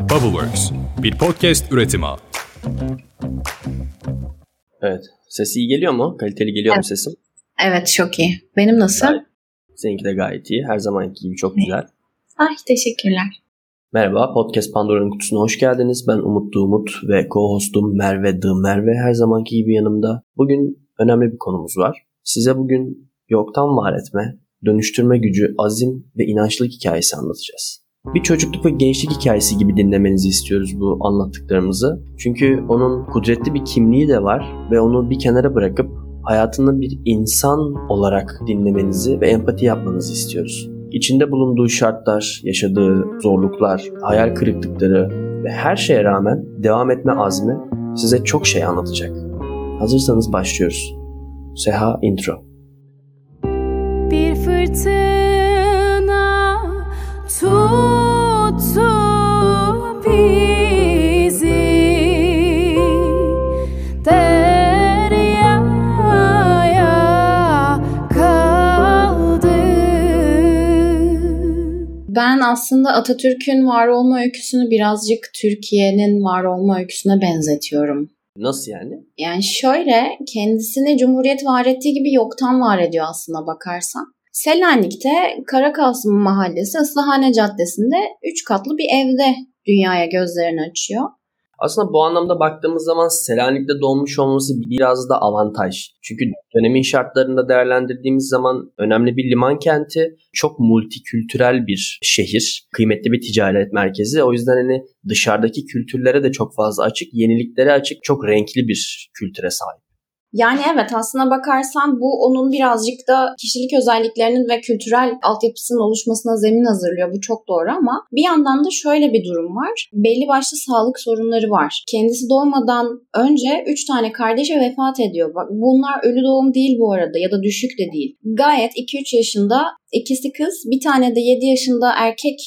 Bubbleworks, bir podcast üretimi. Evet. Sesi iyi geliyor mu? Kaliteli geliyor mu Evet. sesim? Evet çok iyi. Benim nasıl? Gayet- Seninki de gayet iyi. Her zamanki gibi çok güzel. Ay teşekkürler. Merhaba, Podcast Pandora'nın kutusuna hoş geldiniz. Ben Umut Umut ve co-hostum Merve The Merve her zamanki gibi yanımda. Bugün önemli bir konumuz var. Size bugün yoktan var etme, dönüştürme gücü, azim ve inançlılık hikayesi anlatacağız. Bir çocukluk ve gençlik hikayesi gibi dinlemenizi istiyoruz bu anlattıklarımızı. Çünkü onun kudretli bir kimliği de var ve onu bir kenara bırakıp hayatını bir insan olarak dinlemenizi ve empati yapmanızı istiyoruz. İçinde bulunduğu şartlar, yaşadığı zorluklar, hayal kırıklıkları ve her şeye rağmen devam etme azmi size çok şey anlatacak. Hazırsanız başlıyoruz. Seha Intro. Bir fırtına tuttu bizi deryaya kaldı. Ben aslında Atatürk'ün var olma öyküsünü birazcık Türkiye'nin var olma öyküsüne benzetiyorum. Nasıl yani? Yani şöyle kendisini Cumhuriyet var ettiği gibi yoktan var ediyor aslında bakarsan. Selanik'te Karakasım Mahallesi Islahane Caddesi'nde 3 katlı bir evde dünyaya gözlerini açıyor. Aslında bu anlamda baktığımız zaman Selanik'te doğmuş olması biraz da avantaj. Çünkü dönemin şartlarında değerlendirdiğimiz zaman önemli bir liman kenti, çok multikültürel bir şehir, kıymetli bir ticaret merkezi. O yüzden hani dışarıdaki kültürlere de çok fazla açık, yeniliklere açık, çok renkli bir kültüre sahip. Yani evet aslına bakarsan bu onun birazcık da kişilik özelliklerinin ve kültürel altyapısının oluşmasına zemin hazırlıyor. Bu çok doğru ama bir yandan da şöyle bir durum var. Belli başlı sağlık sorunları var. Kendisi doğmadan önce 3 tane kardeşi vefat ediyor. Bak bunlar ölü doğum değil bu arada ya da düşük de değil. Gayet 2-3 yaşında ikisi kız bir tane de 7 yaşında erkek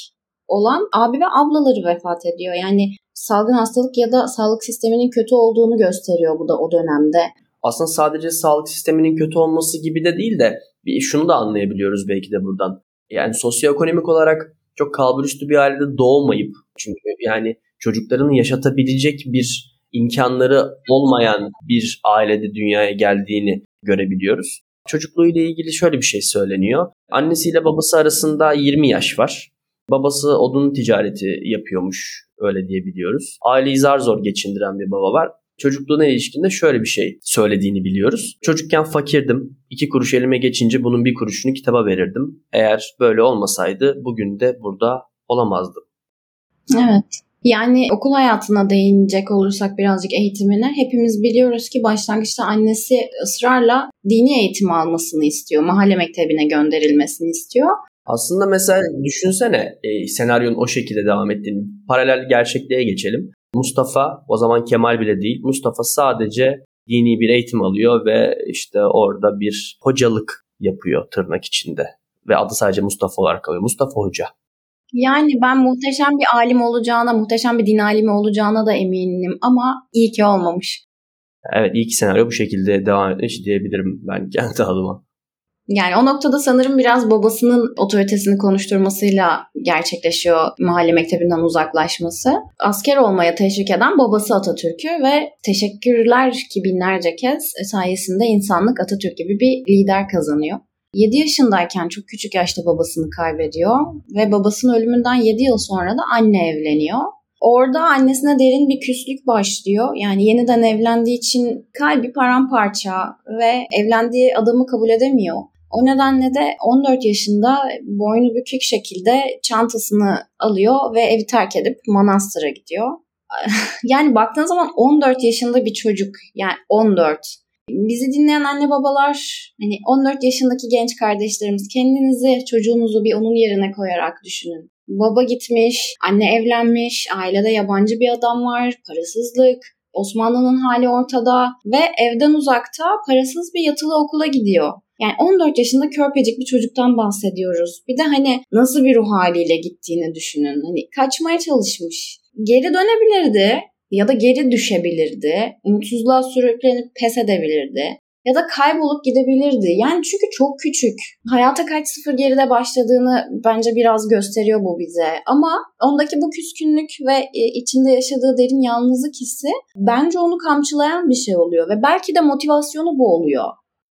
olan abi ve ablaları vefat ediyor. Yani salgın hastalık ya da sağlık sisteminin kötü olduğunu gösteriyor bu da o dönemde. Aslında sadece sağlık sisteminin kötü olması gibi de değil de bir şunu da anlayabiliyoruz belki de buradan. Yani sosyoekonomik olarak çok kalburüstü bir ailede doğmayıp çünkü yani çocuklarını yaşatabilecek bir imkanları olmayan bir ailede dünyaya geldiğini görebiliyoruz. Çocukluğuyla ilgili şöyle bir şey söyleniyor. Annesiyle babası arasında 20 yaş var. Babası odun ticareti yapıyormuş öyle diyebiliyoruz. Aileyi zar zor geçindiren bir baba var. Çocukluğuna ilişkinde şöyle bir şey söylediğini biliyoruz. Çocukken fakirdim. İki kuruş elime geçince bunun bir kuruşunu kitaba verirdim. Eğer böyle olmasaydı bugün de burada olamazdım. Evet. Yani okul hayatına değinecek olursak birazcık eğitimine hepimiz biliyoruz ki başlangıçta annesi ısrarla dini eğitim almasını istiyor. Mahalle mektebine gönderilmesini istiyor. Aslında mesela düşünsene e, senaryonun o şekilde devam ettiğini. Paralel gerçekliğe geçelim. Mustafa o zaman Kemal bile değil. Mustafa sadece dini bir eğitim alıyor ve işte orada bir hocalık yapıyor tırnak içinde. Ve adı sadece Mustafa olarak kalıyor. Mustafa Hoca. Yani ben muhteşem bir alim olacağına, muhteşem bir din alimi olacağına da eminim ama iyi ki olmamış. Evet ilk senaryo bu şekilde devam etmiş diyebilirim ben kendi adıma. Yani o noktada sanırım biraz babasının otoritesini konuşturmasıyla gerçekleşiyor mahalle mektebinden uzaklaşması. Asker olmaya teşvik eden babası Atatürk'ü ve teşekkürler ki binlerce kez sayesinde insanlık Atatürk gibi bir lider kazanıyor. 7 yaşındayken çok küçük yaşta babasını kaybediyor ve babasının ölümünden 7 yıl sonra da anne evleniyor. Orada annesine derin bir küslük başlıyor. Yani yeniden evlendiği için kalbi paramparça ve evlendiği adamı kabul edemiyor. O nedenle de 14 yaşında boynu bükük şekilde çantasını alıyor ve evi terk edip manastıra gidiyor. Yani baktığın zaman 14 yaşında bir çocuk yani 14. Bizi dinleyen anne babalar hani 14 yaşındaki genç kardeşlerimiz kendinizi çocuğunuzu bir onun yerine koyarak düşünün. Baba gitmiş, anne evlenmiş, ailede yabancı bir adam var, parasızlık, Osmanlı'nın hali ortada ve evden uzakta parasız bir yatılı okula gidiyor. Yani 14 yaşında körpecik bir çocuktan bahsediyoruz. Bir de hani nasıl bir ruh haliyle gittiğini düşünün. Hani kaçmaya çalışmış. Geri dönebilirdi ya da geri düşebilirdi. Umutsuzluğa sürüklenip pes edebilirdi. ya da kaybolup gidebilirdi. Yani çünkü çok küçük. Hayata kaç sıfır geride başladığını bence biraz gösteriyor bu bize. Ama ondaki bu küskünlük ve e, içinde yaşadığı derin yalnızlık hissi bence onu kamçılayan bir şey oluyor ve belki de motivasyonu bu oluyor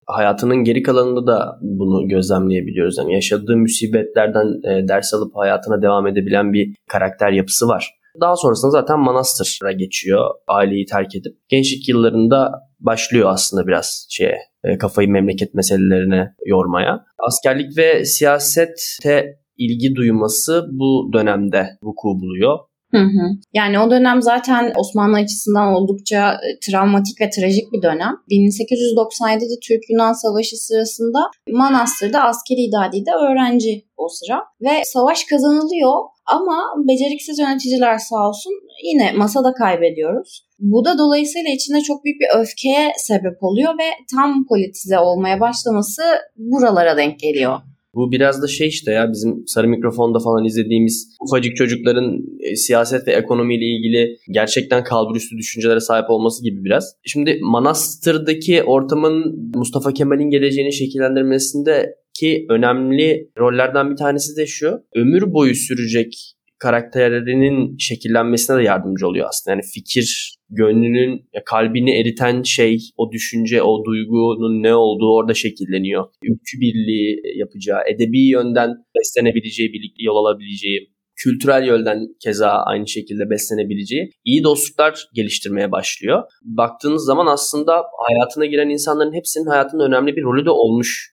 hayatının geri kalanında da bunu gözlemleyebiliyoruz. Yani yaşadığı musibetlerden e, ders alıp hayatına devam edebilen bir karakter yapısı var. Daha sonrasında zaten Manastır'a geçiyor aileyi terk edip. Gençlik yıllarında başlıyor aslında biraz şeye e, kafayı memleket meselelerine yormaya. Askerlik ve siyasete ilgi duyması bu dönemde vuku buluyor. Hı hı. Yani o dönem zaten Osmanlı açısından oldukça e, travmatik ve trajik bir dönem. 1897'de Türk-Yunan Savaşı sırasında Manastır'da askeri idadide öğrenci o sıra. Ve savaş kazanılıyor ama beceriksiz yöneticiler sağ olsun yine masada kaybediyoruz. Bu da dolayısıyla içinde çok büyük bir öfkeye sebep oluyor ve tam politize olmaya başlaması buralara denk geliyor. Bu biraz da şey işte ya bizim sarı mikrofonda falan izlediğimiz ufacık çocukların e, siyaset ve ekonomiyle ilgili gerçekten kalburüstü düşüncelere sahip olması gibi biraz. Şimdi Manastır'daki ortamın Mustafa Kemal'in geleceğini şekillendirmesinde ki önemli rollerden bir tanesi de şu. Ömür boyu sürecek karakterlerinin şekillenmesine de yardımcı oluyor aslında. Yani fikir, gönlünün, kalbini eriten şey, o düşünce, o duygunun ne olduğu orada şekilleniyor. Ülkü birliği yapacağı, edebi yönden beslenebileceği, birlikte yol alabileceği, kültürel yönden keza aynı şekilde beslenebileceği iyi dostluklar geliştirmeye başlıyor. Baktığınız zaman aslında hayatına giren insanların hepsinin hayatında önemli bir rolü de olmuş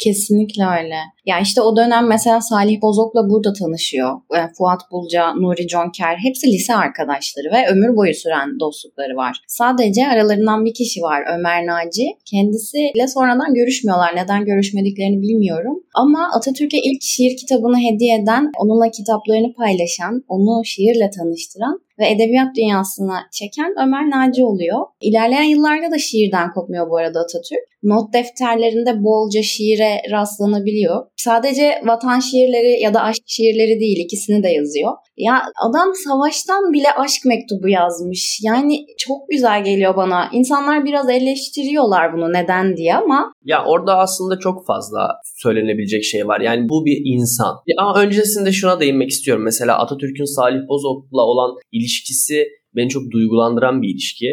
Kesinlikle öyle. Ya işte o dönem mesela Salih Bozok'la burada tanışıyor. Yani Fuat Bulca, Nuri Conker hepsi lise arkadaşları ve ömür boyu süren dostlukları var. Sadece aralarından bir kişi var Ömer Naci. Kendisiyle sonradan görüşmüyorlar. Neden görüşmediklerini bilmiyorum. Ama Atatürk'e ilk şiir kitabını hediye eden, onunla kitaplarını paylaşan, onu şiirle tanıştıran ve edebiyat dünyasına çeken Ömer Naci oluyor. İlerleyen yıllarda da şiirden kopmuyor bu arada Atatürk. Not defterlerinde bolca şiire rastlanabiliyor. Sadece vatan şiirleri ya da aşk şiirleri değil ikisini de yazıyor. Ya adam savaştan bile aşk mektubu yazmış. Yani çok güzel geliyor bana. İnsanlar biraz eleştiriyorlar bunu neden diye ama. Ya orada aslında çok fazla söylenebilecek şey var. Yani bu bir insan. Ama öncesinde şuna değinmek istiyorum. Mesela Atatürk'ün Salih Bozok'la olan ilişkisi beni çok duygulandıran bir ilişki.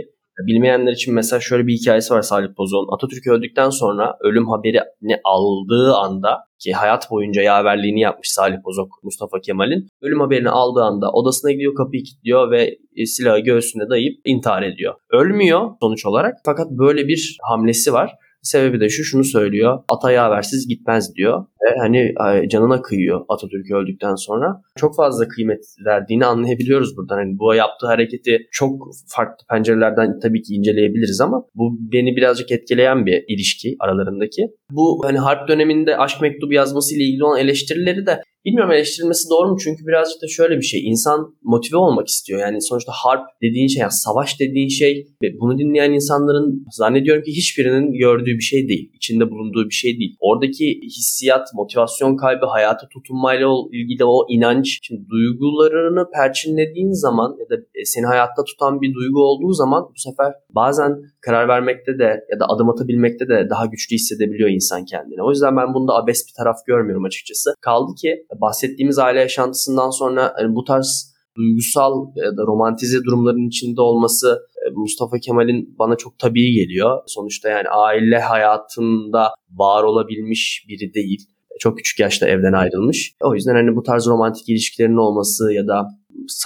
Bilmeyenler için mesela şöyle bir hikayesi var Salih Bozok'un. Atatürk öldükten sonra ölüm haberini aldığı anda ki hayat boyunca yaverliğini yapmış Salih Bozok Mustafa Kemal'in. Ölüm haberini aldığı anda odasına gidiyor kapıyı kilitliyor ve e, silahı göğsüne dayayıp intihar ediyor. Ölmüyor sonuç olarak fakat böyle bir hamlesi var. Sebebi de şu şunu söylüyor. Ata yaversiz gitmez diyor. Ve hani canına kıyıyor Atatürk öldükten sonra. Çok fazla kıymet verdiğini anlayabiliyoruz buradan. Hani bu yaptığı hareketi çok farklı pencerelerden tabii ki inceleyebiliriz ama bu beni birazcık etkileyen bir ilişki aralarındaki. Bu hani harp döneminde aşk mektubu yazması ile ilgili olan eleştirileri de Bilmiyorum eleştirilmesi doğru mu? Çünkü birazcık da şöyle bir şey. İnsan motive olmak istiyor. Yani sonuçta harp dediğin şey, yani savaş dediğin şey ve bunu dinleyen insanların zannediyorum ki hiçbirinin gördüğü bir şey değil. içinde bulunduğu bir şey değil. Oradaki hissiyat, motivasyon kaybı, hayata tutunmayla ilgili o inanç. Şimdi duygularını perçinlediğin zaman ya da e, seni hayatta tutan bir duygu olduğu zaman bu sefer bazen karar vermekte de ya da adım atabilmekte de daha güçlü hissedebiliyor insan kendini. O yüzden ben bunda abes bir taraf görmüyorum açıkçası. Kaldı ki bahsettiğimiz aile yaşantısından sonra hani bu tarz duygusal ya da romantize durumların içinde olması e, Mustafa Kemal'in bana çok tabii geliyor. Sonuçta yani aile hayatında var olabilmiş biri değil. Çok küçük yaşta evden ayrılmış. O yüzden hani bu tarz romantik ilişkilerin olması ya da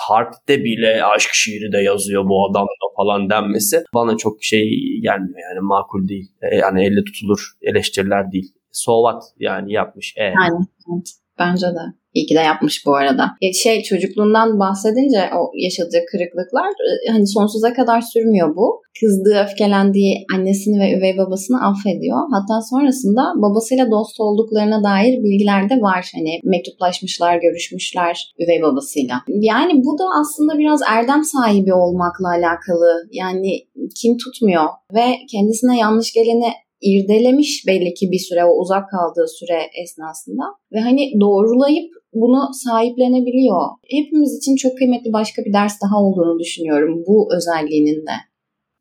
Harp'te bile aşk şiiri de yazıyor bu adam da falan denmesi bana çok şey gelmiyor yani makul değil. E, yani elle tutulur eleştiriler değil. So what yani yapmış. E. Yani evet. Bence de. İyi ki de yapmış bu arada. Şey çocukluğundan bahsedince o yaşadığı kırıklıklar e, hani sonsuza kadar sürmüyor bu. Kızdığı, öfkelendiği annesini ve üvey babasını affediyor. Hatta sonrasında babasıyla dost olduklarına dair bilgiler de var. Hani mektuplaşmışlar, görüşmüşler üvey babasıyla. Yani bu da aslında biraz erdem sahibi olmakla alakalı. Yani kim tutmuyor ve kendisine yanlış geleni irdelemiş belli ki bir süre o uzak kaldığı süre esnasında ve hani doğrulayıp bunu sahiplenebiliyor. Hepimiz için çok kıymetli başka bir ders daha olduğunu düşünüyorum bu özelliğinin de.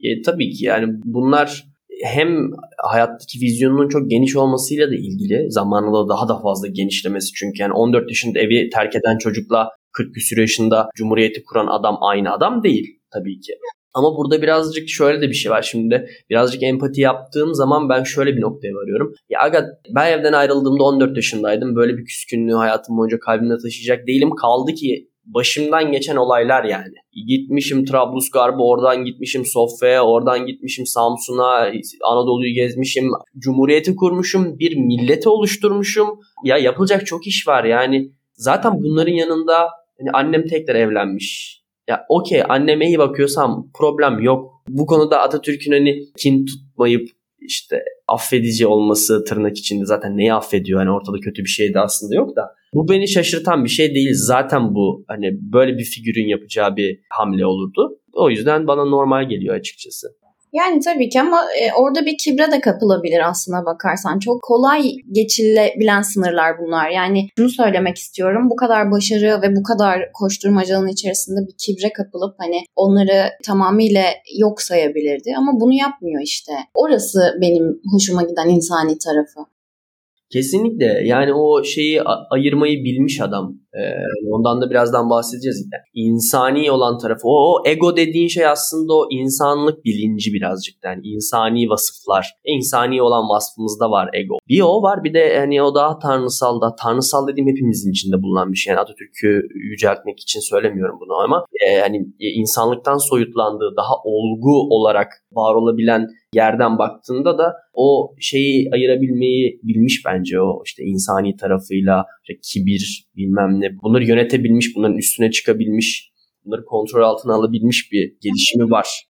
E, tabii ki yani bunlar hem hayattaki vizyonunun çok geniş olmasıyla da ilgili zamanla daha da fazla genişlemesi çünkü yani 14 yaşında evi terk eden çocukla 40 küsur yaşında cumhuriyeti kuran adam aynı adam değil tabii ki. Ama burada birazcık şöyle de bir şey var. Şimdi birazcık empati yaptığım zaman ben şöyle bir noktaya varıyorum. Ya aga ben evden ayrıldığımda 14 yaşındaydım. Böyle bir küskünlüğü hayatım boyunca kalbimde taşıyacak değilim. Kaldı ki başımdan geçen olaylar yani. Gitmişim Trablusgarb'a, oradan gitmişim Sofya'ya, oradan gitmişim Samsun'a, Anadolu'yu gezmişim, cumhuriyeti kurmuşum, bir milleti oluşturmuşum. Ya yapılacak çok iş var yani. Zaten bunların yanında hani annem tekrar evlenmiş. Ya okey anneme iyi bakıyorsam problem yok. Bu konuda Atatürk'ün hani kin tutmayıp işte affedici olması tırnak içinde zaten neyi affediyor? Hani ortada kötü bir şey de aslında yok da. Bu beni şaşırtan bir şey değil. Zaten bu hani böyle bir figürün yapacağı bir hamle olurdu. O yüzden bana normal geliyor açıkçası. Yani tabii ki ama e, orada bir kibre de kapılabilir aslına bakarsan. Çok kolay geçilebilen sınırlar bunlar. Yani şunu söylemek istiyorum. Bu kadar başarı ve bu kadar koşturmacanın içerisinde bir kibre kapılıp hani onları tamamıyla yok sayabilirdi. Ama bunu yapmıyor işte. Orası benim hoşuma giden insani tarafı. Kesinlikle yani o şeyi ayırmayı bilmiş adam. Ee, ondan da birazdan bahsedeceğiz. Yani insani olan tarafı o, o ego dediğin şey aslında o insanlık bilinci birazcık yani insani vasıflar. İnsani olan vasfımızda var ego. Bir o var bir de hani o daha tanrısal da tanrısal dediğim hepimizin içinde bulunan bir şey. Yani Atatürk'ü yüceltmek için söylemiyorum bunu ama e, hani e, insanlıktan soyutlandığı daha olgu olarak var olabilen yerden baktığında da o şeyi ayırabilmeyi bilmiş bence o işte insani tarafıyla işte kibir bilmem ne bunları yönetebilmiş bunların üstüne çıkabilmiş bunları kontrol altına alabilmiş bir gelişimi var.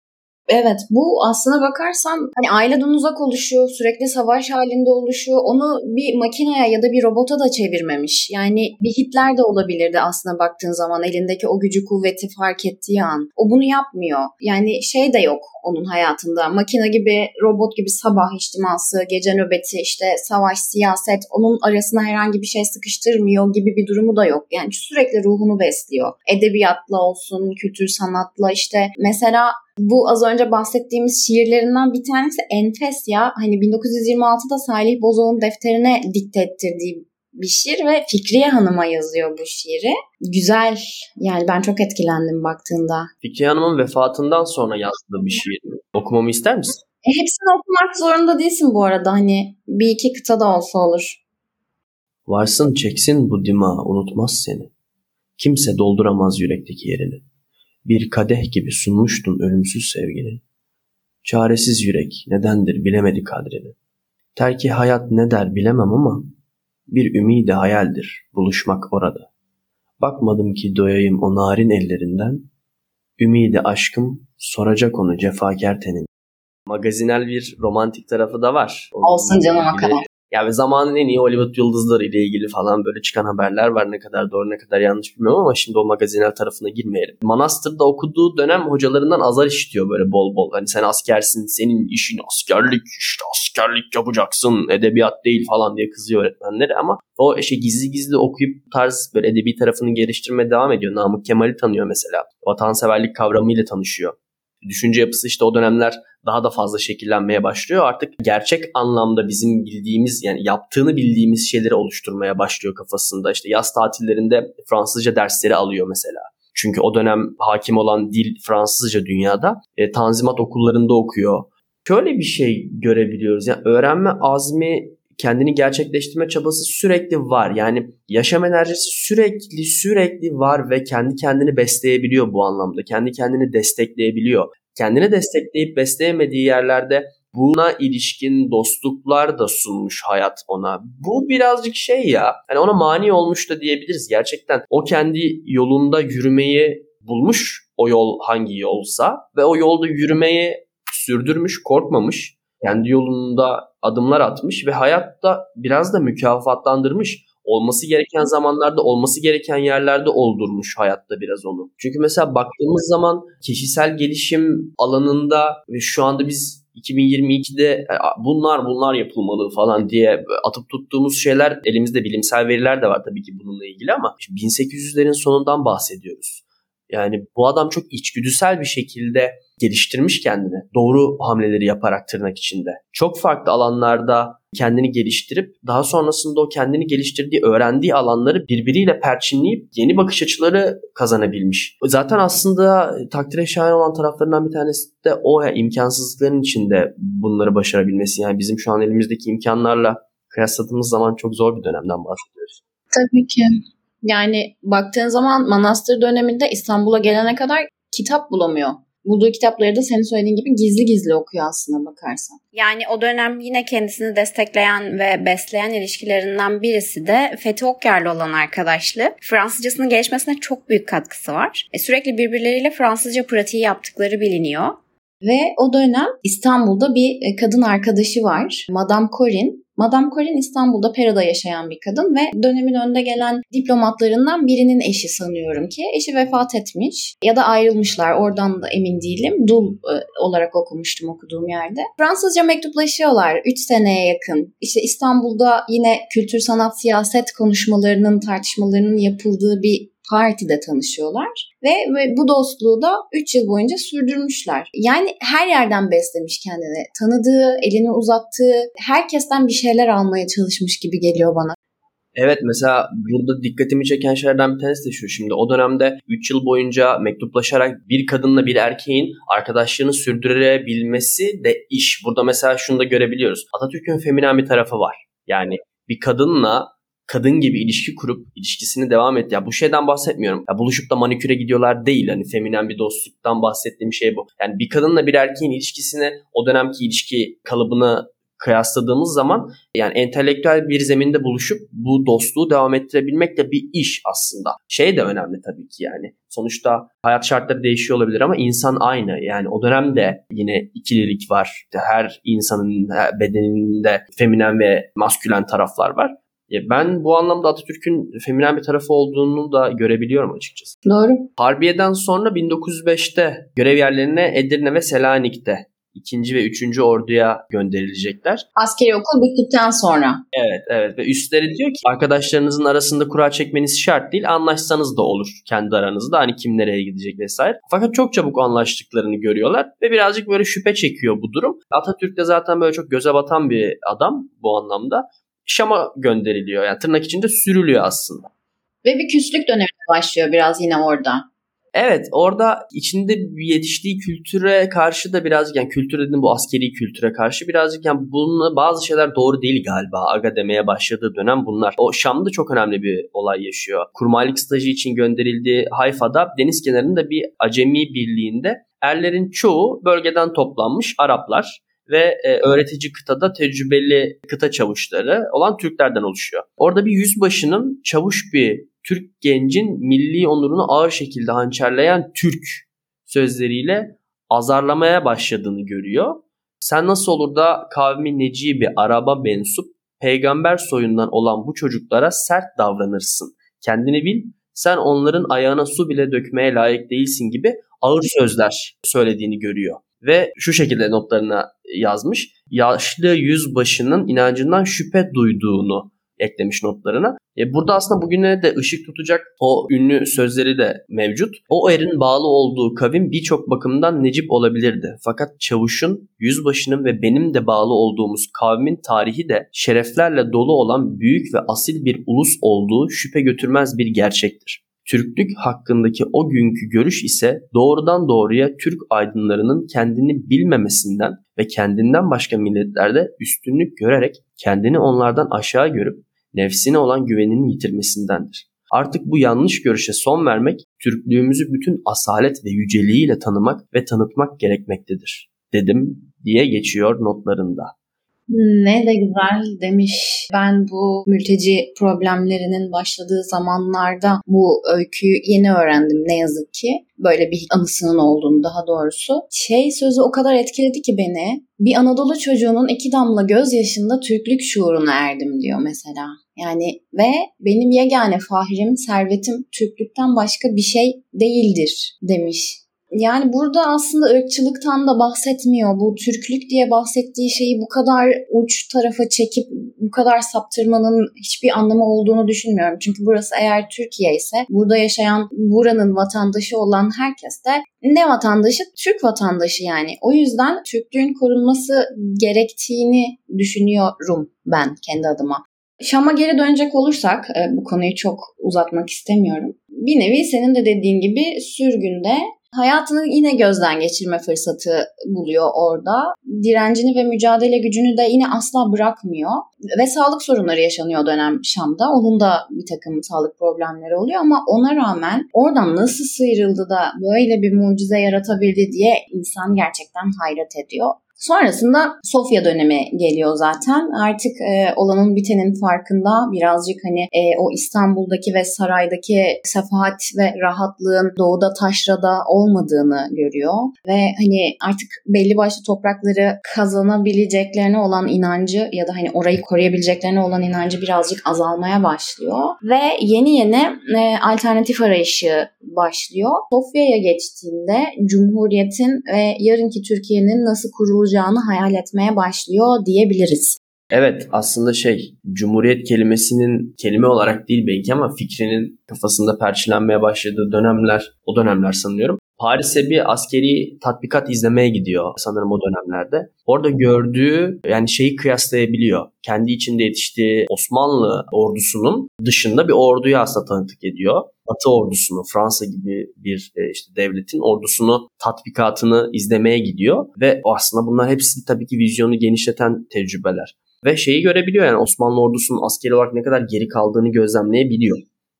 Evet bu aslına bakarsan hani aileden uzak oluşuyor, sürekli savaş halinde oluşuyor. Onu bir makineye ya da bir robota da çevirmemiş. Yani bir Hitler de olabilirdi aslına baktığın zaman elindeki o gücü kuvveti fark ettiği an. O bunu yapmıyor. Yani şey de yok onun hayatında. Makine gibi, robot gibi sabah içtiması, gece nöbeti, işte savaş, siyaset onun arasına herhangi bir şey sıkıştırmıyor gibi bir durumu da yok. Yani sürekli ruhunu besliyor. Edebiyatla olsun, kültür sanatla işte mesela bu az önce bahsettiğimiz şiirlerinden bir tanesi enfes ya. Hani 1926'da Salih Bozok'un defterine dikte ettirdiği bir şiir ve Fikriye Hanım'a yazıyor bu şiiri. Güzel yani ben çok etkilendim baktığında. Fikriye Hanım'ın vefatından sonra yazdığı bir şiir. Okumamı ister misin? E, hepsini okumak zorunda değilsin bu arada hani bir iki kıta da olsa olur. Varsın çeksin bu dima unutmaz seni. Kimse dolduramaz yürekteki yerini. Bir kadeh gibi sunmuştun ölümsüz sevgini. Çaresiz yürek nedendir bilemedi kadrini. Terki hayat ne der bilemem ama bir ümidi hayaldir buluşmak orada. Bakmadım ki doyayım o narin ellerinden, ümidi aşkım soracak onu cefakar tenin. Magazinel bir romantik tarafı da var. Olsun canım o kadar. Ya ve zamanın en iyi Hollywood yıldızları ile ilgili falan böyle çıkan haberler var. Ne kadar doğru ne kadar yanlış bilmiyorum ama şimdi o magazinel tarafına girmeyelim. Manastır'da okuduğu dönem hocalarından azar işitiyor böyle bol bol. Hani sen askersin, senin işin askerlik, işte askerlik yapacaksın, edebiyat değil falan diye kızıyor öğretmenleri ama o işte gizli gizli okuyup tarz böyle edebi tarafını geliştirmeye devam ediyor. Namık Kemal'i tanıyor mesela. Vatanseverlik kavramıyla tanışıyor düşünce yapısı işte o dönemler daha da fazla şekillenmeye başlıyor. Artık gerçek anlamda bizim bildiğimiz yani yaptığını bildiğimiz şeyleri oluşturmaya başlıyor kafasında. İşte yaz tatillerinde Fransızca dersleri alıyor mesela. Çünkü o dönem hakim olan dil Fransızca dünyada. E, tanzimat okullarında okuyor. Şöyle bir şey görebiliyoruz. Yani öğrenme azmi kendini gerçekleştirme çabası sürekli var. Yani yaşam enerjisi sürekli sürekli var ve kendi kendini besleyebiliyor bu anlamda. Kendi kendini destekleyebiliyor. Kendini destekleyip besleyemediği yerlerde buna ilişkin dostluklar da sunmuş hayat ona. Bu birazcık şey ya. Hani ona mani olmuş da diyebiliriz. Gerçekten o kendi yolunda yürümeyi bulmuş o yol hangi yolsa ve o yolda yürümeyi sürdürmüş, korkmamış kendi yolunda adımlar atmış ve hayatta biraz da mükafatlandırmış. Olması gereken zamanlarda, olması gereken yerlerde oldurmuş hayatta biraz onu. Çünkü mesela baktığımız zaman kişisel gelişim alanında ve şu anda biz 2022'de bunlar bunlar yapılmalı falan diye atıp tuttuğumuz şeyler elimizde bilimsel veriler de var tabii ki bununla ilgili ama 1800'lerin sonundan bahsediyoruz. Yani bu adam çok içgüdüsel bir şekilde geliştirmiş kendini. Doğru hamleleri yaparak tırnak içinde. Çok farklı alanlarda kendini geliştirip daha sonrasında o kendini geliştirdiği, öğrendiği alanları birbiriyle perçinleyip yeni bakış açıları kazanabilmiş. Zaten aslında takdire şayan olan taraflarından bir tanesi de o ya imkansızlıkların içinde bunları başarabilmesi. Yani bizim şu an elimizdeki imkanlarla kıyasladığımız zaman çok zor bir dönemden bahsediyoruz. Tabii ki. Yani baktığın zaman manastır döneminde İstanbul'a gelene kadar kitap bulamıyor. Bulduğu kitapları da senin söylediğin gibi gizli gizli okuyor aslına bakarsan. Yani o dönem yine kendisini destekleyen ve besleyen ilişkilerinden birisi de Fethi Okyar'la olan arkadaşlığı. Fransızcasının gelişmesine çok büyük katkısı var. E, sürekli birbirleriyle Fransızca pratiği yaptıkları biliniyor. Ve o dönem İstanbul'da bir e, kadın arkadaşı var. Madame Corin. Madame Corin İstanbul'da Pera'da yaşayan bir kadın ve dönemin önde gelen diplomatlarından birinin eşi sanıyorum ki. Eşi vefat etmiş ya da ayrılmışlar oradan da emin değilim. Dul e, olarak okumuştum okuduğum yerde. Fransızca mektuplaşıyorlar 3 seneye yakın. İşte İstanbul'da yine kültür, sanat, siyaset konuşmalarının, tartışmalarının yapıldığı bir partide tanışıyorlar ve, bu dostluğu da 3 yıl boyunca sürdürmüşler. Yani her yerden beslemiş kendini. Tanıdığı, elini uzattığı, herkesten bir şeyler almaya çalışmış gibi geliyor bana. Evet mesela burada dikkatimi çeken şeylerden bir tanesi de şu. Şimdi o dönemde 3 yıl boyunca mektuplaşarak bir kadınla bir erkeğin arkadaşlığını sürdürebilmesi de iş. Burada mesela şunu da görebiliyoruz. Atatürk'ün feminen bir tarafı var. Yani bir kadınla kadın gibi ilişki kurup ilişkisini devam et. Ya bu şeyden bahsetmiyorum. Ya buluşup da maniküre gidiyorlar değil. Hani feminen bir dostluktan bahsettiğim şey bu. Yani bir kadınla bir erkeğin ilişkisini o dönemki ilişki kalıbını kıyasladığımız zaman yani entelektüel bir zeminde buluşup bu dostluğu devam ettirebilmek de bir iş aslında. Şey de önemli tabii ki yani. Sonuçta hayat şartları değişiyor olabilir ama insan aynı. Yani o dönemde yine ikililik var. Her insanın bedeninde feminen ve maskülen taraflar var. Ben bu anlamda Atatürk'ün feminen bir tarafı olduğunu da görebiliyorum açıkçası. Doğru. Harbiye'den sonra 1905'te görev yerlerine Edirne ve Selanik'te ikinci ve üçüncü orduya gönderilecekler. Askeri okul bittikten sonra. Evet evet ve üstleri diyor ki arkadaşlarınızın arasında kura çekmeniz şart değil anlaşsanız da olur kendi aranızda hani kim nereye gidecek vesaire. Fakat çok çabuk anlaştıklarını görüyorlar ve birazcık böyle şüphe çekiyor bu durum. Atatürk de zaten böyle çok göze batan bir adam bu anlamda. Şam'a gönderiliyor. Yani tırnak içinde sürülüyor aslında. Ve bir küslük dönemi başlıyor biraz yine orada. Evet orada içinde yetiştiği kültüre karşı da birazcık yani kültür dedim bu askeri kültüre karşı birazcık yani bununla bazı şeyler doğru değil galiba. Aga demeye başladığı dönem bunlar. O Şam'da çok önemli bir olay yaşıyor. Kurmaylık stajı için gönderildiği Hayfa'da deniz kenarında bir acemi birliğinde erlerin çoğu bölgeden toplanmış Araplar ve e, öğretici kıtada tecrübeli kıta çavuşları olan Türklerden oluşuyor. Orada bir yüzbaşının çavuş bir Türk gencin milli onurunu ağır şekilde hançerleyen Türk sözleriyle azarlamaya başladığını görüyor. Sen nasıl olur da kavmi neci bir araba mensup peygamber soyundan olan bu çocuklara sert davranırsın. Kendini bil sen onların ayağına su bile dökmeye layık değilsin gibi ağır sözler söylediğini görüyor ve şu şekilde notlarına yazmış. Yaşlı yüzbaşının inancından şüphe duyduğunu eklemiş notlarına. E burada aslında bugüne de ışık tutacak o ünlü sözleri de mevcut. O erin bağlı olduğu kavim birçok bakımdan Necip olabilirdi. Fakat Çavuş'un, Yüzbaşı'nın ve benim de bağlı olduğumuz kavmin tarihi de şereflerle dolu olan büyük ve asil bir ulus olduğu şüphe götürmez bir gerçektir. Türklük hakkındaki o günkü görüş ise doğrudan doğruya Türk aydınlarının kendini bilmemesinden ve kendinden başka milletlerde üstünlük görerek kendini onlardan aşağı görüp nefsine olan güvenini yitirmesindendir. Artık bu yanlış görüşe son vermek, Türklüğümüzü bütün asalet ve yüceliğiyle tanımak ve tanıtmak gerekmektedir, dedim diye geçiyor notlarında. Ne de güzel demiş. Ben bu mülteci problemlerinin başladığı zamanlarda bu öyküyü yeni öğrendim ne yazık ki. Böyle bir anısının olduğunu daha doğrusu. Şey sözü o kadar etkiledi ki beni. Bir Anadolu çocuğunun iki damla gözyaşında Türklük şuuruna erdim diyor mesela. Yani ve benim yegane fahirim, servetim Türklükten başka bir şey değildir demiş. Yani burada aslında ırkçılıktan da bahsetmiyor. Bu Türklük diye bahsettiği şeyi bu kadar uç tarafa çekip bu kadar saptırmanın hiçbir anlamı olduğunu düşünmüyorum. Çünkü burası eğer Türkiye ise burada yaşayan buranın vatandaşı olan herkes de ne vatandaşı? Türk vatandaşı yani. O yüzden Türklüğün korunması gerektiğini düşünüyorum ben kendi adıma. Şam'a geri dönecek olursak, e, bu konuyu çok uzatmak istemiyorum. Bir nevi senin de dediğin gibi sürgünde hayatını yine gözden geçirme fırsatı buluyor orada. Direncini ve mücadele gücünü de yine asla bırakmıyor. Ve sağlık sorunları yaşanıyor dönem Şam'da. Onun da bir takım sağlık problemleri oluyor ama ona rağmen oradan nasıl sıyrıldı da böyle bir mucize yaratabildi diye insan gerçekten hayret ediyor. Sonrasında Sofya dönemi geliyor zaten. Artık e, olanın bitenin farkında birazcık hani e, o İstanbul'daki ve saraydaki sefahat ve rahatlığın doğuda taşrada olmadığını görüyor. Ve hani artık belli başlı toprakları kazanabileceklerine olan inancı ya da hani orayı koruyabileceklerine olan inancı birazcık azalmaya başlıyor. Ve yeni yeni e, alternatif arayışı başlıyor. Sofya'ya geçtiğinde Cumhuriyet'in ve yarınki Türkiye'nin nasıl kurulacağını olacağını hayal etmeye başlıyor diyebiliriz. Evet aslında şey Cumhuriyet kelimesinin kelime olarak değil belki ama fikrinin kafasında perçinlenmeye başladığı dönemler o dönemler sanıyorum. Paris'e bir askeri tatbikat izlemeye gidiyor sanırım o dönemlerde. Orada gördüğü yani şeyi kıyaslayabiliyor. Kendi içinde yetiştiği Osmanlı ordusunun dışında bir orduyu aslında tanıklık ediyor. Batı ordusunu, Fransa gibi bir e, işte devletin ordusunu tatbikatını izlemeye gidiyor ve aslında bunlar hepsi tabii ki vizyonu genişleten tecrübeler. Ve şeyi görebiliyor yani Osmanlı ordusunun askeri olarak ne kadar geri kaldığını gözlemleyebiliyor.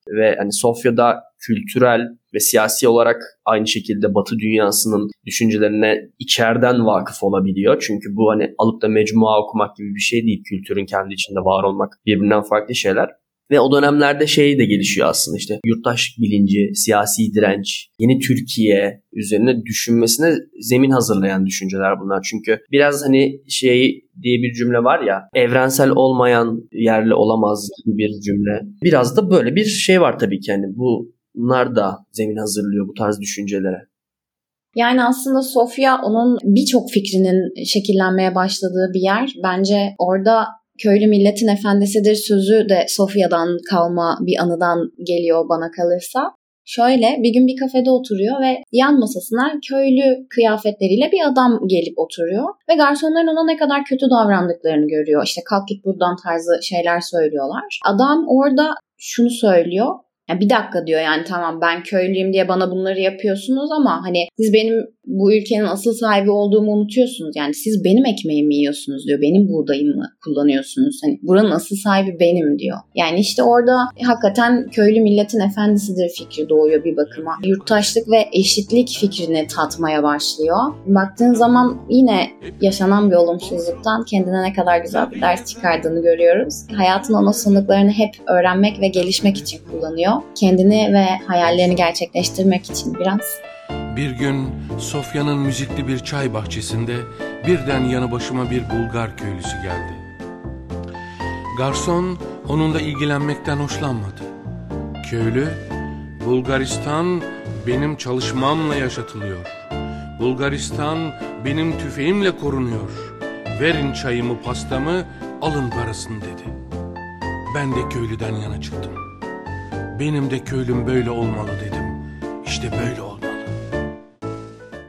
Ve hani Sofya'da kültürel ve siyasi olarak aynı şekilde Batı dünyasının düşüncelerine içeriden vakıf olabiliyor. Çünkü bu hani alıp da mecmua okumak gibi bir şey değil. Kültürün kendi içinde var olmak birbirinden farklı şeyler. Ve o dönemlerde şey de gelişiyor aslında işte yurttaşlık bilinci, siyasi direnç, yeni Türkiye üzerine düşünmesine zemin hazırlayan düşünceler bunlar. Çünkü biraz hani şey diye bir cümle var ya evrensel olmayan yerli olamaz gibi bir cümle. Biraz da böyle bir şey var tabii ki yani bunlar da zemin hazırlıyor bu tarz düşüncelere. Yani aslında Sofya onun birçok fikrinin şekillenmeye başladığı bir yer. Bence orada köylü milletin efendisidir sözü de Sofya'dan kalma bir anıdan geliyor bana kalırsa. Şöyle bir gün bir kafede oturuyor ve yan masasına köylü kıyafetleriyle bir adam gelip oturuyor. Ve garsonların ona ne kadar kötü davrandıklarını görüyor. İşte kalk git buradan tarzı şeyler söylüyorlar. Adam orada şunu söylüyor. Yani bir dakika diyor yani tamam ben köylüyüm diye bana bunları yapıyorsunuz ama hani siz benim bu ülkenin asıl sahibi olduğumu unutuyorsunuz. Yani siz benim ekmeğimi yiyorsunuz diyor. Benim buğdayımı kullanıyorsunuz. Hani buranın asıl sahibi benim diyor. Yani işte orada hakikaten köylü milletin efendisidir fikri doğuyor bir bakıma. Yurttaşlık ve eşitlik fikrini tatmaya başlıyor. Baktığın zaman yine yaşanan bir olumsuzluktan kendine ne kadar güzel bir ders çıkardığını görüyoruz. Hayatın ana sanıklarını hep öğrenmek ve gelişmek için kullanıyor. Kendini ve hayallerini gerçekleştirmek için biraz. Bir gün Sofya'nın müzikli bir çay bahçesinde birden yanı başıma bir Bulgar köylüsü geldi. Garson onunla ilgilenmekten hoşlanmadı. Köylü, Bulgaristan benim çalışmamla yaşatılıyor. Bulgaristan benim tüfeğimle korunuyor. Verin çayımı pastamı alın parasını dedi. Ben de köylüden yana çıktım. Benim de köylüm böyle olmalı dedim. İşte böyle olmalı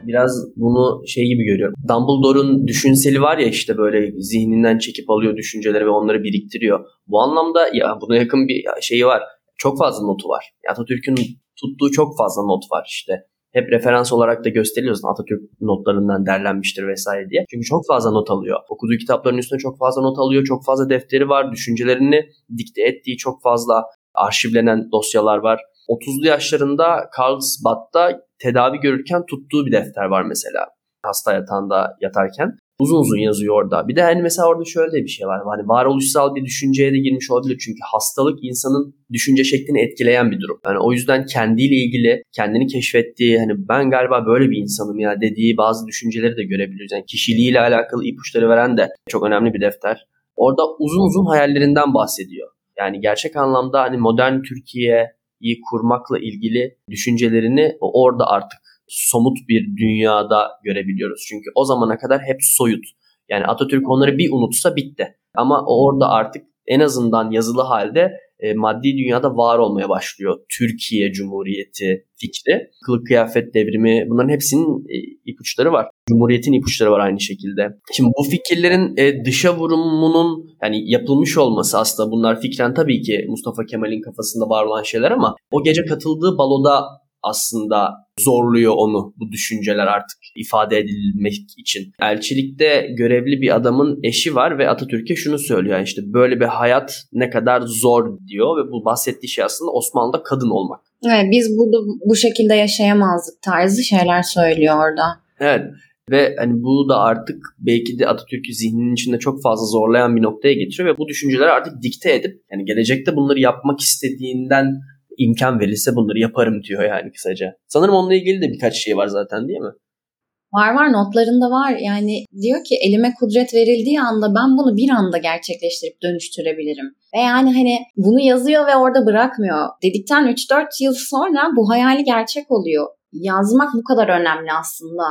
biraz bunu şey gibi görüyorum. Dumbledore'un düşünseli var ya işte böyle zihninden çekip alıyor düşünceleri ve onları biriktiriyor. Bu anlamda ya buna yakın bir şeyi var. Çok fazla notu var. Atatürk'ün tuttuğu çok fazla not var işte. Hep referans olarak da gösteriyoruz Atatürk notlarından derlenmiştir vesaire diye. Çünkü çok fazla not alıyor. Okuduğu kitapların üstüne çok fazla not alıyor. Çok fazla defteri var. Düşüncelerini dikte ettiği çok fazla arşivlenen dosyalar var. 30'lu yaşlarında Carlsbad'da tedavi görürken tuttuğu bir defter var mesela. Hasta yatağında yatarken. Uzun uzun yazıyor orada. Bir de hani mesela orada şöyle bir şey var. Hani varoluşsal bir düşünceye de girmiş olabilir. Çünkü hastalık insanın düşünce şeklini etkileyen bir durum. Yani o yüzden kendiyle ilgili kendini keşfettiği hani ben galiba böyle bir insanım ya dediği bazı düşünceleri de görebiliyoruz. Yani kişiliğiyle alakalı ipuçları veren de çok önemli bir defter. Orada uzun uzun hayallerinden bahsediyor. Yani gerçek anlamda hani modern Türkiye kurmakla ilgili düşüncelerini orada artık somut bir dünyada görebiliyoruz. Çünkü o zamana kadar hep soyut. Yani Atatürk onları bir unutsa bitti. Ama orada artık en azından yazılı halde e, maddi dünyada var olmaya başlıyor. Türkiye Cumhuriyeti fikri, kılık kıyafet devrimi bunların hepsinin e, ipuçları var. Cumhuriyetin ipuçları var aynı şekilde. Şimdi bu fikirlerin e, dışa vurumunun yani yapılmış olması aslında bunlar fikren tabii ki Mustafa Kemal'in kafasında var olan şeyler ama o gece katıldığı baloda aslında zorluyor onu bu düşünceler artık ifade edilmek için. Elçilikte görevli bir adamın eşi var ve Atatürk'e şunu söylüyor. Yani işte böyle bir hayat ne kadar zor diyor ve bu bahsettiği şey aslında Osmanlı'da kadın olmak. Evet, biz burada bu şekilde yaşayamazdık tarzı şeyler söylüyor orada. Evet ve hani bu da artık belki de Atatürk'ü zihninin içinde çok fazla zorlayan bir noktaya getiriyor ve bu düşünceleri artık dikte edip yani gelecekte bunları yapmak istediğinden imkan verilse bunları yaparım diyor yani kısaca. Sanırım onunla ilgili de birkaç şey var zaten değil mi? Var var notlarında var. Yani diyor ki elime kudret verildiği anda ben bunu bir anda gerçekleştirip dönüştürebilirim. Ve yani hani bunu yazıyor ve orada bırakmıyor. Dedikten 3-4 yıl sonra bu hayali gerçek oluyor. Yazmak bu kadar önemli aslında.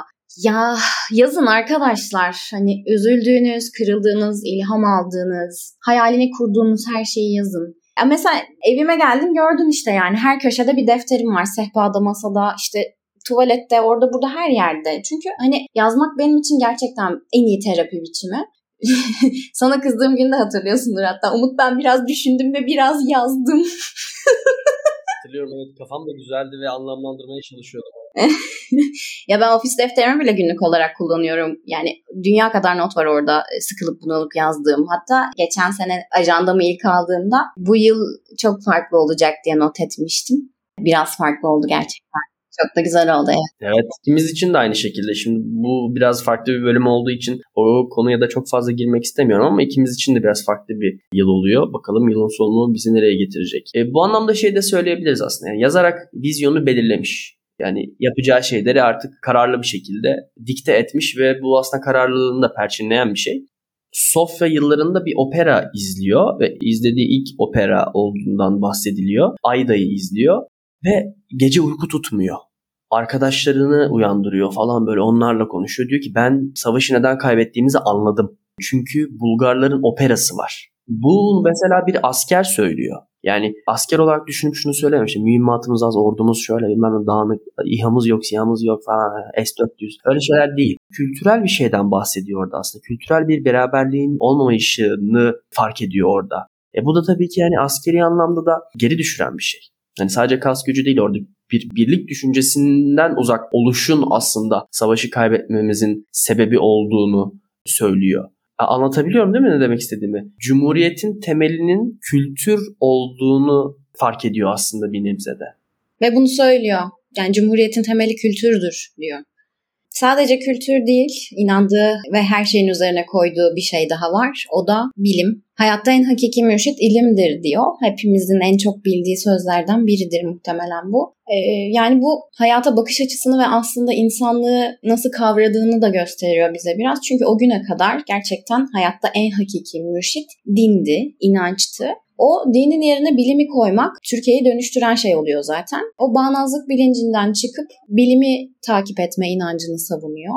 Ya yazın arkadaşlar. Hani üzüldüğünüz, kırıldığınız, ilham aldığınız, hayalini kurduğunuz her şeyi yazın. Ya mesela evime geldim gördün işte yani her köşede bir defterim var. Sehpada, masada, işte tuvalette, orada burada her yerde. Çünkü hani yazmak benim için gerçekten en iyi terapi biçimi. Sana kızdığım günde hatırlıyorsundur hatta. Umut ben biraz düşündüm ve biraz yazdım. Hatırlıyorum evet kafam da güzeldi ve anlamlandırmaya çalışıyordum. ya ben ofis defterimi bile günlük olarak kullanıyorum. Yani dünya kadar not var orada e, sıkılıp bunalıp yazdığım. Hatta geçen sene ajandamı ilk aldığımda bu yıl çok farklı olacak diye not etmiştim. Biraz farklı oldu gerçekten. Çok da güzel oldu evet. Evet. İkimiz için de aynı şekilde. Şimdi bu biraz farklı bir bölüm olduğu için o konuya da çok fazla girmek istemiyorum ama ikimiz için de biraz farklı bir yıl oluyor. Bakalım yılın sonunu bizi nereye getirecek. E, bu anlamda şey de söyleyebiliriz aslında. Yani yazarak vizyonu belirlemiş. Yani yapacağı şeyleri artık kararlı bir şekilde dikte etmiş ve bu aslında kararlılığını da perçinleyen bir şey. Sofya yıllarında bir opera izliyor ve izlediği ilk opera olduğundan bahsediliyor. Ayda'yı izliyor ve gece uyku tutmuyor. Arkadaşlarını uyandırıyor falan böyle onlarla konuşuyor. Diyor ki ben savaşı neden kaybettiğimizi anladım. Çünkü Bulgarların operası var. Bu mesela bir asker söylüyor. Yani asker olarak düşünüp şunu söylememiş. Mühimmatımız az, ordumuz şöyle bilmem dağınık, İHA'mız yok, SİHA'mız yok falan, S-400. Öyle şeyler değil. Kültürel bir şeyden bahsediyor orada aslında. Kültürel bir beraberliğin olmamayışını fark ediyor orada. E bu da tabii ki yani askeri anlamda da geri düşüren bir şey. Yani sadece kas gücü değil orada bir birlik düşüncesinden uzak oluşun aslında savaşı kaybetmemizin sebebi olduğunu söylüyor. Anlatabiliyorum değil mi ne demek istediğimi? Cumhuriyetin temelinin kültür olduğunu fark ediyor aslında bir nebzede. Ve bunu söylüyor. Yani Cumhuriyetin temeli kültürdür diyor. Sadece kültür değil, inandığı ve her şeyin üzerine koyduğu bir şey daha var. O da bilim. Hayatta en hakiki mürşit ilimdir diyor. Hepimizin en çok bildiği sözlerden biridir muhtemelen bu. Ee, yani bu hayata bakış açısını ve aslında insanlığı nasıl kavradığını da gösteriyor bize biraz. Çünkü o güne kadar gerçekten hayatta en hakiki mürşit dindi, inançtı. O dinin yerine bilimi koymak Türkiye'yi dönüştüren şey oluyor zaten. O bağnazlık bilincinden çıkıp bilimi takip etme inancını savunuyor.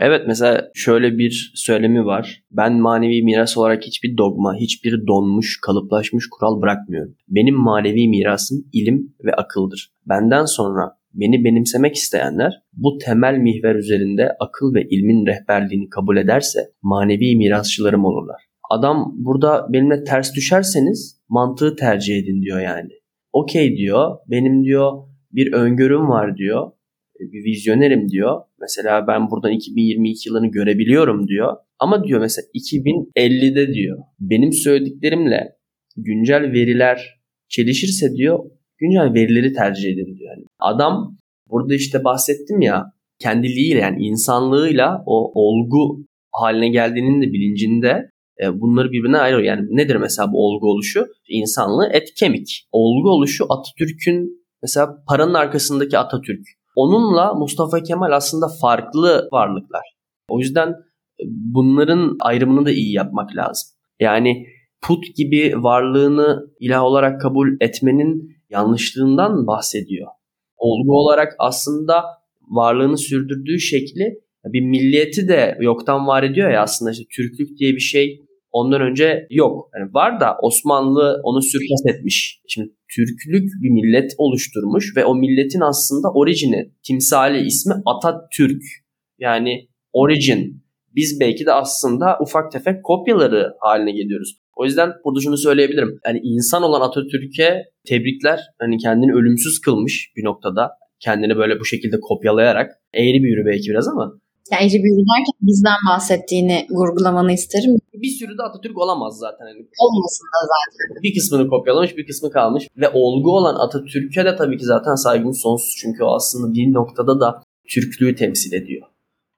Evet mesela şöyle bir söylemi var. Ben manevi miras olarak hiçbir dogma, hiçbir donmuş, kalıplaşmış kural bırakmıyorum. Benim manevi mirasım ilim ve akıldır. Benden sonra beni benimsemek isteyenler bu temel mihver üzerinde akıl ve ilmin rehberliğini kabul ederse manevi mirasçılarım olurlar. Adam burada benimle ters düşerseniz mantığı tercih edin diyor yani. Okey diyor. Benim diyor bir öngörüm var diyor. Bir vizyonerim diyor. Mesela ben buradan 2022 yılını görebiliyorum diyor. Ama diyor mesela 2050'de diyor benim söylediklerimle güncel veriler çelişirse diyor güncel verileri tercih edin diyor. Yani adam burada işte bahsettim ya kendiliğiyle yani insanlığıyla o olgu haline geldiğinin de bilincinde e, bunları birbirine ayırıyor. Yani nedir mesela bu olgu oluşu? İnsanlığı et kemik. Olgu oluşu Atatürk'ün mesela paranın arkasındaki Atatürk. Onunla Mustafa Kemal aslında farklı varlıklar. O yüzden e, bunların ayrımını da iyi yapmak lazım. Yani put gibi varlığını ilah olarak kabul etmenin yanlışlığından bahsediyor. Olgu olarak aslında varlığını sürdürdüğü şekli bir milliyeti de yoktan var ediyor ya aslında işte Türklük diye bir şey ondan önce yok. Yani var da Osmanlı onu sürpas etmiş. Şimdi Türklük bir millet oluşturmuş ve o milletin aslında orijini, timsali ismi Atatürk. Yani origin. Biz belki de aslında ufak tefek kopyaları haline geliyoruz. O yüzden burada şunu söyleyebilirim. Yani insan olan Atatürk'e tebrikler. Hani kendini ölümsüz kılmış bir noktada. Kendini böyle bu şekilde kopyalayarak. Eğri bir yürü belki biraz ama. Yani Ece Büyülü derken bizden bahsettiğini vurgulamanı isterim. Bir sürü de Atatürk olamaz zaten. Yani Olmasın da zaten. bir kısmını kopyalamış bir kısmı kalmış. Ve olgu olan Atatürk'e de tabii ki zaten saygımız sonsuz. Çünkü o aslında bir noktada da Türklüğü temsil ediyor.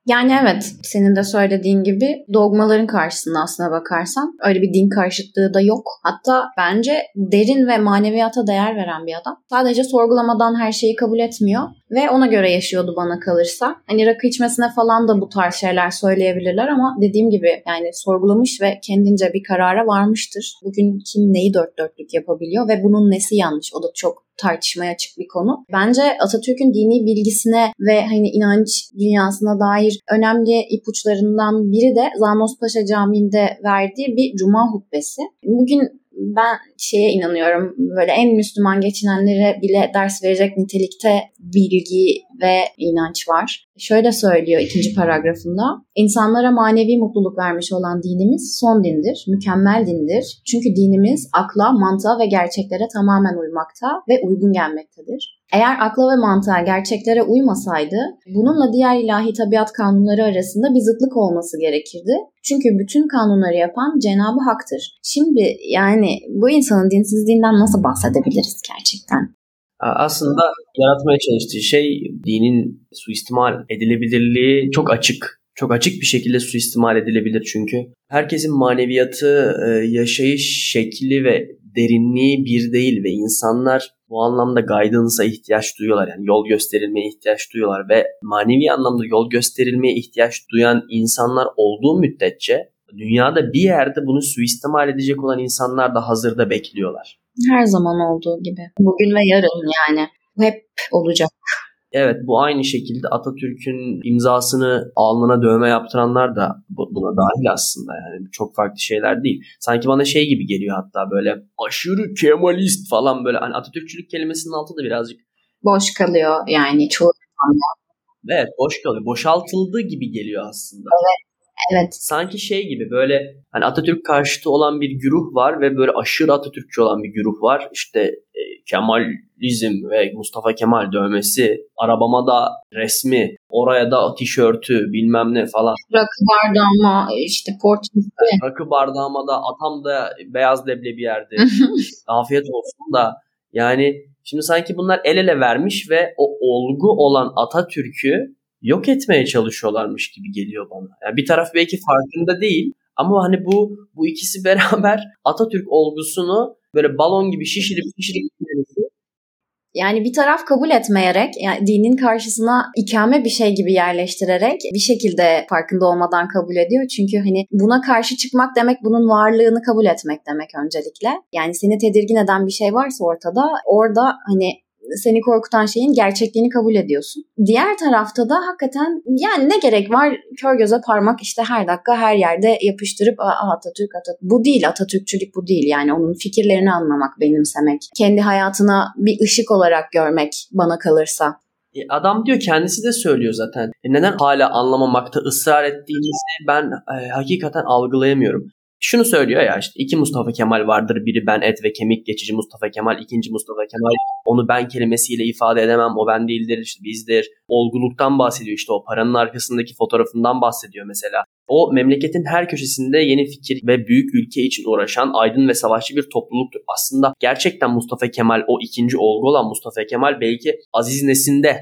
Yani evet senin de söylediğin gibi dogmaların karşısında aslına bakarsan öyle bir din karşıtlığı da yok. Hatta bence derin ve maneviyata değer veren bir adam. Sadece sorgulamadan her şeyi kabul etmiyor ve ona göre yaşıyordu bana kalırsa. Hani rakı içmesine falan da bu tarz şeyler söyleyebilirler ama dediğim gibi yani sorgulamış ve kendince bir karara varmıştır. Bugün kim neyi dört dörtlük yapabiliyor ve bunun nesi yanlış o da çok tartışmaya açık bir konu. Bence Atatürk'ün dini bilgisine ve hani inanç dünyasına dair önemli ipuçlarından biri de Zanos Paşa Camii'nde verdiği bir cuma hutbesi. Bugün ben şeye inanıyorum böyle en Müslüman geçinenlere bile ders verecek nitelikte bilgi ve inanç var. Şöyle söylüyor ikinci paragrafında. İnsanlara manevi mutluluk vermiş olan dinimiz son dindir, mükemmel dindir. Çünkü dinimiz akla, mantığa ve gerçeklere tamamen uymakta ve uygun gelmektedir. Eğer akla ve mantığa, gerçeklere uymasaydı, bununla diğer ilahi tabiat kanunları arasında bir zıtlık olması gerekirdi. Çünkü bütün kanunları yapan Cenab-ı Hak'tır. Şimdi yani bu insanın dinsizliğinden nasıl bahsedebiliriz gerçekten? Aslında yaratmaya çalıştığı şey dinin suistimal edilebilirliği çok açık. Çok açık bir şekilde suistimal edilebilir çünkü. Herkesin maneviyatı, e, yaşayış şekli ve derinliği bir değil ve insanlar bu anlamda guidance'a ihtiyaç duyuyorlar. Yani yol gösterilmeye ihtiyaç duyuyorlar ve manevi anlamda yol gösterilmeye ihtiyaç duyan insanlar olduğu müddetçe dünyada bir yerde bunu suistimal edecek olan insanlar da hazırda bekliyorlar. Her zaman olduğu gibi. Bugün ve yarın yani. Hep olacak. Evet bu aynı şekilde Atatürk'ün imzasını alnına dövme yaptıranlar da buna dahil aslında yani çok farklı şeyler değil. Sanki bana şey gibi geliyor hatta böyle aşırı Kemalist falan böyle hani Atatürkçülük kelimesinin altında birazcık boş kalıyor yani çoğu Evet boş kalıyor. Boşaltıldığı gibi geliyor aslında. Evet. Evet. Sanki şey gibi böyle hani Atatürk karşıtı olan bir güruh var ve böyle aşırı Atatürkçü olan bir güruh var. İşte Kemalizm ve Mustafa Kemal dövmesi, arabama da resmi, oraya da tişörtü bilmem ne falan. Rakı bardağıma işte portresi. Rakı bardağıma da atam da beyaz leblebi yerdi. Afiyet olsun da yani şimdi sanki bunlar el ele vermiş ve o olgu olan Atatürk'ü yok etmeye çalışıyorlarmış gibi geliyor bana. Yani bir taraf belki farkında değil ama hani bu bu ikisi beraber Atatürk olgusunu böyle balon gibi şişirip şişirip yani bir taraf kabul etmeyerek, yani dinin karşısına ikame bir şey gibi yerleştirerek bir şekilde farkında olmadan kabul ediyor. Çünkü hani buna karşı çıkmak demek bunun varlığını kabul etmek demek öncelikle. Yani seni tedirgin eden bir şey varsa ortada, orada hani seni korkutan şeyin gerçekliğini kabul ediyorsun. Diğer tarafta da hakikaten yani ne gerek var kör göze parmak işte her dakika her yerde yapıştırıp Atatürk Atatürk. Bu değil Atatürkçülük bu değil yani onun fikirlerini anlamak, benimsemek. Kendi hayatına bir ışık olarak görmek bana kalırsa. E, adam diyor kendisi de söylüyor zaten. E neden hala anlamamakta ısrar ettiğinizi ben e, hakikaten algılayamıyorum şunu söylüyor ya işte iki Mustafa Kemal vardır. Biri ben et ve kemik geçici Mustafa Kemal. ikinci Mustafa Kemal onu ben kelimesiyle ifade edemem. O ben değildir işte bizdir. Olguluktan bahsediyor işte o paranın arkasındaki fotoğrafından bahsediyor mesela. O memleketin her köşesinde yeni fikir ve büyük ülke için uğraşan aydın ve savaşçı bir topluluktur. Aslında gerçekten Mustafa Kemal o ikinci olgu olan Mustafa Kemal belki Aziz Nesin'de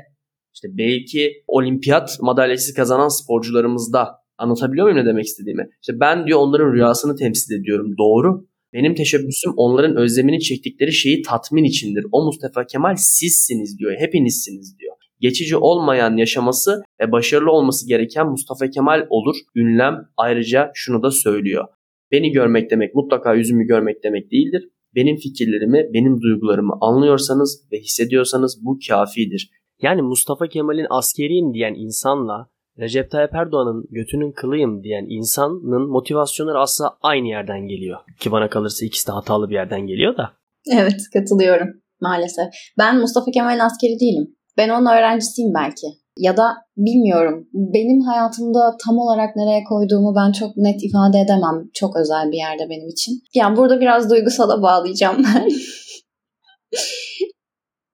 işte belki olimpiyat madalyası kazanan sporcularımızda Anlatabiliyor muyum ne demek istediğimi? İşte ben diyor onların rüyasını temsil ediyorum. Doğru. Benim teşebbüsüm onların özlemini çektikleri şeyi tatmin içindir. O Mustafa Kemal sizsiniz diyor. Hepinizsiniz diyor. Geçici olmayan yaşaması ve başarılı olması gereken Mustafa Kemal olur. Ünlem ayrıca şunu da söylüyor. Beni görmek demek mutlaka yüzümü görmek demek değildir. Benim fikirlerimi, benim duygularımı anlıyorsanız ve hissediyorsanız bu kafidir. Yani Mustafa Kemal'in askeriyim diyen insanla Recep Tayyip Erdoğan'ın götünün kılıyım diyen insanın motivasyonları aslında aynı yerden geliyor. Ki bana kalırsa ikisi de hatalı bir yerden geliyor da. Evet katılıyorum maalesef. Ben Mustafa Kemal'in askeri değilim. Ben onun öğrencisiyim belki. Ya da bilmiyorum. Benim hayatımda tam olarak nereye koyduğumu ben çok net ifade edemem. Çok özel bir yerde benim için. Yani burada biraz duygusala bağlayacağım ben.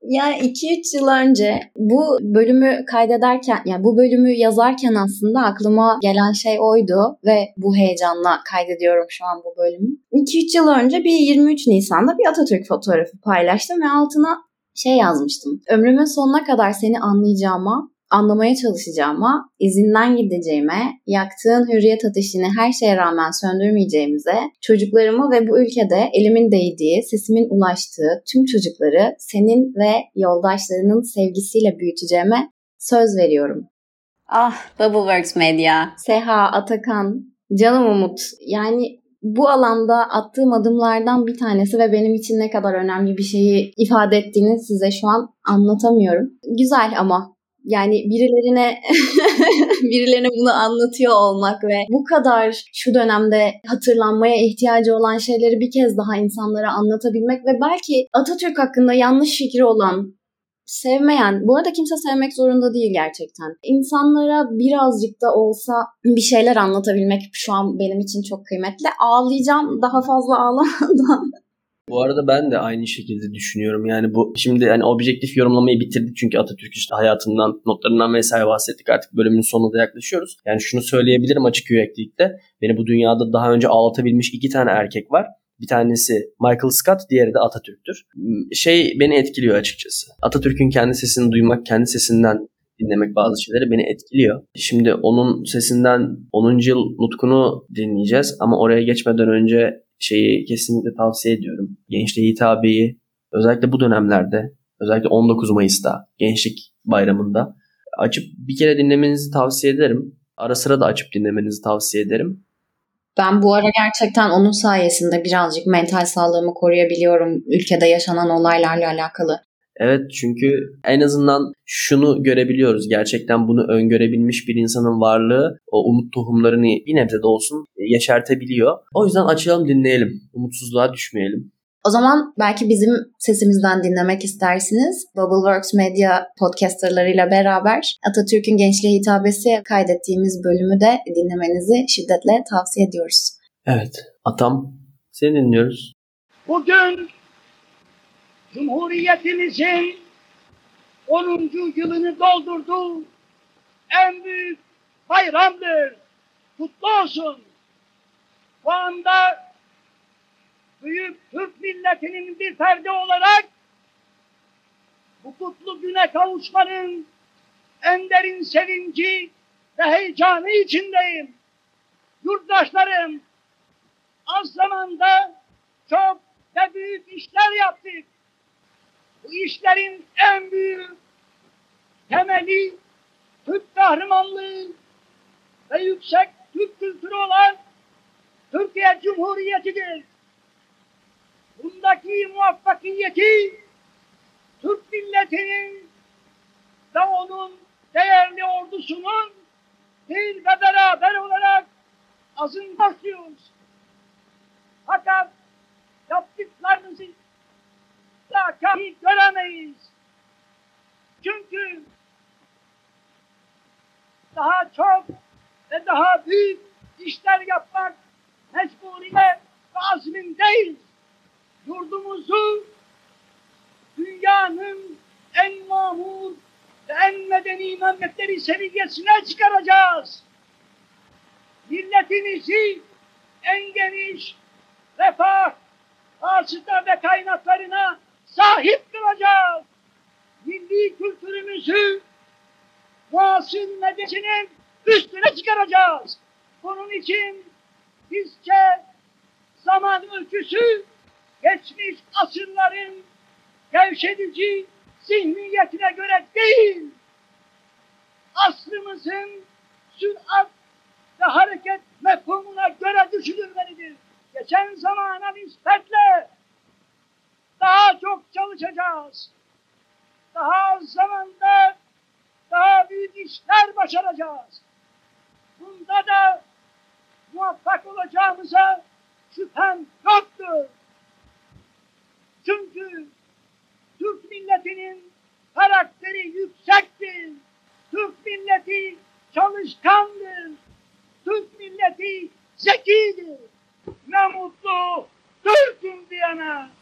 Yani 2-3 yıl önce bu bölümü kaydederken, yani bu bölümü yazarken aslında aklıma gelen şey oydu ve bu heyecanla kaydediyorum şu an bu bölümü. 2-3 yıl önce bir 23 Nisan'da bir Atatürk fotoğrafı paylaştım ve altına şey yazmıştım. Ömrümün sonuna kadar seni anlayacağıma, anlamaya çalışacağıma, izinden gideceğime, yaktığın hürriyet ateşini her şeye rağmen söndürmeyeceğimize, çocuklarımı ve bu ülkede elimin değdiği, sesimin ulaştığı tüm çocukları senin ve yoldaşlarının sevgisiyle büyüteceğime söz veriyorum. Ah Bubbleworks Media. Seha, Atakan, canım Umut. Yani bu alanda attığım adımlardan bir tanesi ve benim için ne kadar önemli bir şeyi ifade ettiğini size şu an anlatamıyorum. Güzel ama yani birilerine birilerine bunu anlatıyor olmak ve bu kadar şu dönemde hatırlanmaya ihtiyacı olan şeyleri bir kez daha insanlara anlatabilmek ve belki Atatürk hakkında yanlış fikri olan sevmeyen, bu arada kimse sevmek zorunda değil gerçekten. İnsanlara birazcık da olsa bir şeyler anlatabilmek şu an benim için çok kıymetli. Ağlayacağım daha fazla ağlamadan. Bu arada ben de aynı şekilde düşünüyorum. Yani bu şimdi hani objektif yorumlamayı bitirdik çünkü Atatürk işte hayatından, notlarından vesaire bahsettik. Artık bölümün sonuna da yaklaşıyoruz. Yani şunu söyleyebilirim açık yüreklilikte. Beni bu dünyada daha önce ağlatabilmiş iki tane erkek var. Bir tanesi Michael Scott, diğeri de Atatürk'tür. Şey beni etkiliyor açıkçası. Atatürk'ün kendi sesini duymak, kendi sesinden dinlemek bazı şeyleri beni etkiliyor. Şimdi onun sesinden 10. yıl nutkunu dinleyeceğiz ama oraya geçmeden önce şeyi kesinlikle tavsiye ediyorum. Gençliğe hitabeyi özellikle bu dönemlerde özellikle 19 Mayıs'ta Gençlik Bayramı'nda açıp bir kere dinlemenizi tavsiye ederim. Ara sıra da açıp dinlemenizi tavsiye ederim. Ben bu ara gerçekten onun sayesinde birazcık mental sağlığımı koruyabiliyorum ülkede yaşanan olaylarla alakalı. Evet çünkü en azından şunu görebiliyoruz. Gerçekten bunu öngörebilmiş bir insanın varlığı o umut tohumlarını bir nebze de olsun yeşertebiliyor. O yüzden açalım dinleyelim. Umutsuzluğa düşmeyelim. O zaman belki bizim sesimizden dinlemek istersiniz. Bubbleworks Media podcasterlarıyla beraber Atatürk'ün gençliğe hitabesi kaydettiğimiz bölümü de dinlemenizi şiddetle tavsiye ediyoruz. Evet. Atam seni dinliyoruz. Bugün Cumhuriyetimizin 10. yılını doldurdu. En büyük bayramdır. Kutlu olsun. Bu anda büyük Türk milletinin bir ferdi olarak bu kutlu güne kavuşmanın en derin sevinci ve heyecanı içindeyim. Yurttaşlarım, az zamanda çok ve büyük işler yaptık. Bu işlerin en büyük temeli Türk kahramanlığı ve yüksek Türk kültürü olan Türkiye Cumhuriyeti'dir. Bundaki muvaffakiyeti Türk milletinin ve onun değerli ordusunun bir ve beraber olarak azın başlıyoruz. Fakat yaptıklarınızı kahi göremeyiz. Çünkü daha çok ve daha büyük işler yapmak mecburiyet ve azmindeyiz. Yurdumuzu dünyanın en mamur ve en medeni memleketleri seviyesine çıkaracağız. Milletimizi en geniş refah, hasıta ve kaynaklarına sahip kılacağız. Milli kültürümüzü muasır medeniyetinin üstüne çıkaracağız. Bunun için bizce zaman ölçüsü geçmiş asırların gevşedici zihniyetine göre değil, asrımızın sürat ve hareket mefhumuna göre düşünülmelidir. Geçen zamana nispetle daha çok çalışacağız. daha az zamanda daha büyük işler başaracağız. Bunda da muvaffak olacağımıza şüphem yoktur. Çünkü Türk milletinin karakteri yüksektir. Türk milleti çalışkandır. Türk milleti zekidir. Ne mutlu Türk'üm diyene.